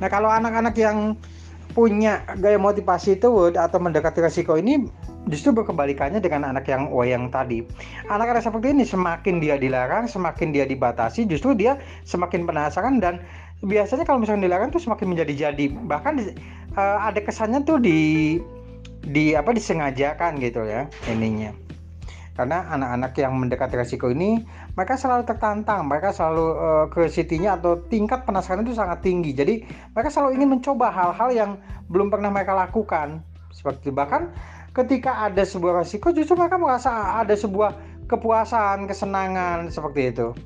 Nah kalau anak-anak yang punya gaya motivasi itu atau mendekati resiko ini justru berkebalikannya dengan anak yang wayang tadi. Anak-anak seperti ini semakin dia dilarang, semakin dia dibatasi, justru dia semakin penasaran dan biasanya kalau misalnya dilarang tuh semakin menjadi-jadi. Bahkan uh, ada kesannya tuh di di apa disengajakan gitu ya ininya karena anak-anak yang mendekati resiko ini mereka selalu tertantang mereka selalu uh, curiosity-nya atau tingkat penasaran itu sangat tinggi. Jadi mereka selalu ingin mencoba hal-hal yang belum pernah mereka lakukan. Seperti bahkan ketika ada sebuah resiko justru mereka merasa ada sebuah kepuasan kesenangan seperti itu